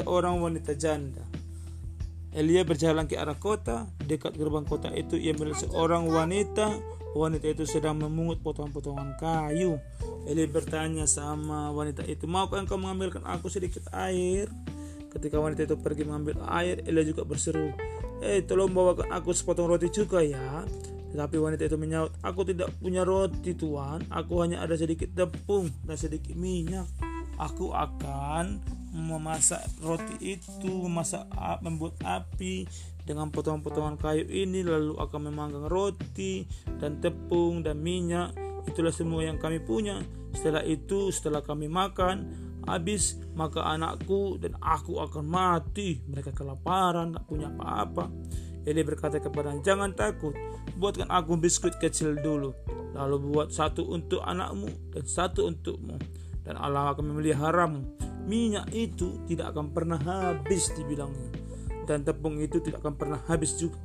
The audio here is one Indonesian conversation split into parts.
seorang wanita janda. Elia berjalan ke arah kota. Dekat gerbang kota itu ia melihat seorang wanita. Wanita itu sedang memungut potongan-potongan kayu. Elia bertanya sama wanita itu, maukah engkau mengambilkan aku sedikit air? Ketika wanita itu pergi mengambil air, Elia juga berseru, Eh, tolong bawakan aku sepotong roti juga ya. Tetapi wanita itu menyaut, aku tidak punya roti tuan, aku hanya ada sedikit tepung dan sedikit minyak. Aku akan memasak roti itu, memasak membuat api dengan potongan-potongan kayu ini lalu akan memanggang roti dan tepung dan minyak. Itulah semua yang kami punya. Setelah itu, setelah kami makan, habis maka anakku dan aku akan mati. Mereka kelaparan tak punya apa-apa. Eli berkata kepada jangan takut. Buatkan aku biskuit kecil dulu. Lalu buat satu untuk anakmu dan satu untukmu. Dan Allah akan memeliharamu minyak itu tidak akan pernah habis dibilangnya. Dan tepung itu tidak akan pernah habis juga.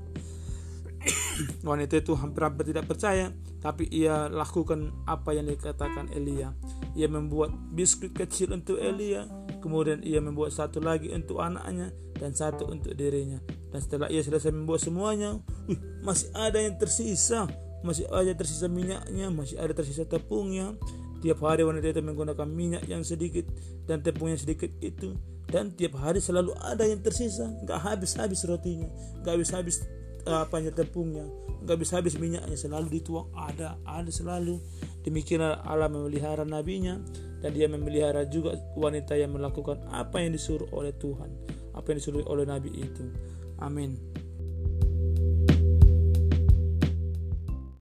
Wanita itu hampir-hampir tidak percaya tapi ia lakukan apa yang dikatakan Elia. Ia membuat biskuit kecil untuk Elia kemudian ia membuat satu lagi untuk anaknya dan satu untuk dirinya. Dan setelah ia selesai membuat semuanya wih, masih ada yang tersisa. Masih ada tersisa minyaknya masih ada tersisa tepungnya tiap hari wanita itu menggunakan minyak yang sedikit dan tepung yang sedikit itu. Dan tiap hari selalu ada yang tersisa. Nggak habis-habis rotinya. Nggak habis-habis apanya tepungnya. Nggak bisa habis minyaknya. Selalu dituang. Ada ada selalu. Demikianlah Allah memelihara nabinya. Dan dia memelihara juga wanita yang melakukan apa yang disuruh oleh Tuhan. Apa yang disuruh oleh nabi itu. Amin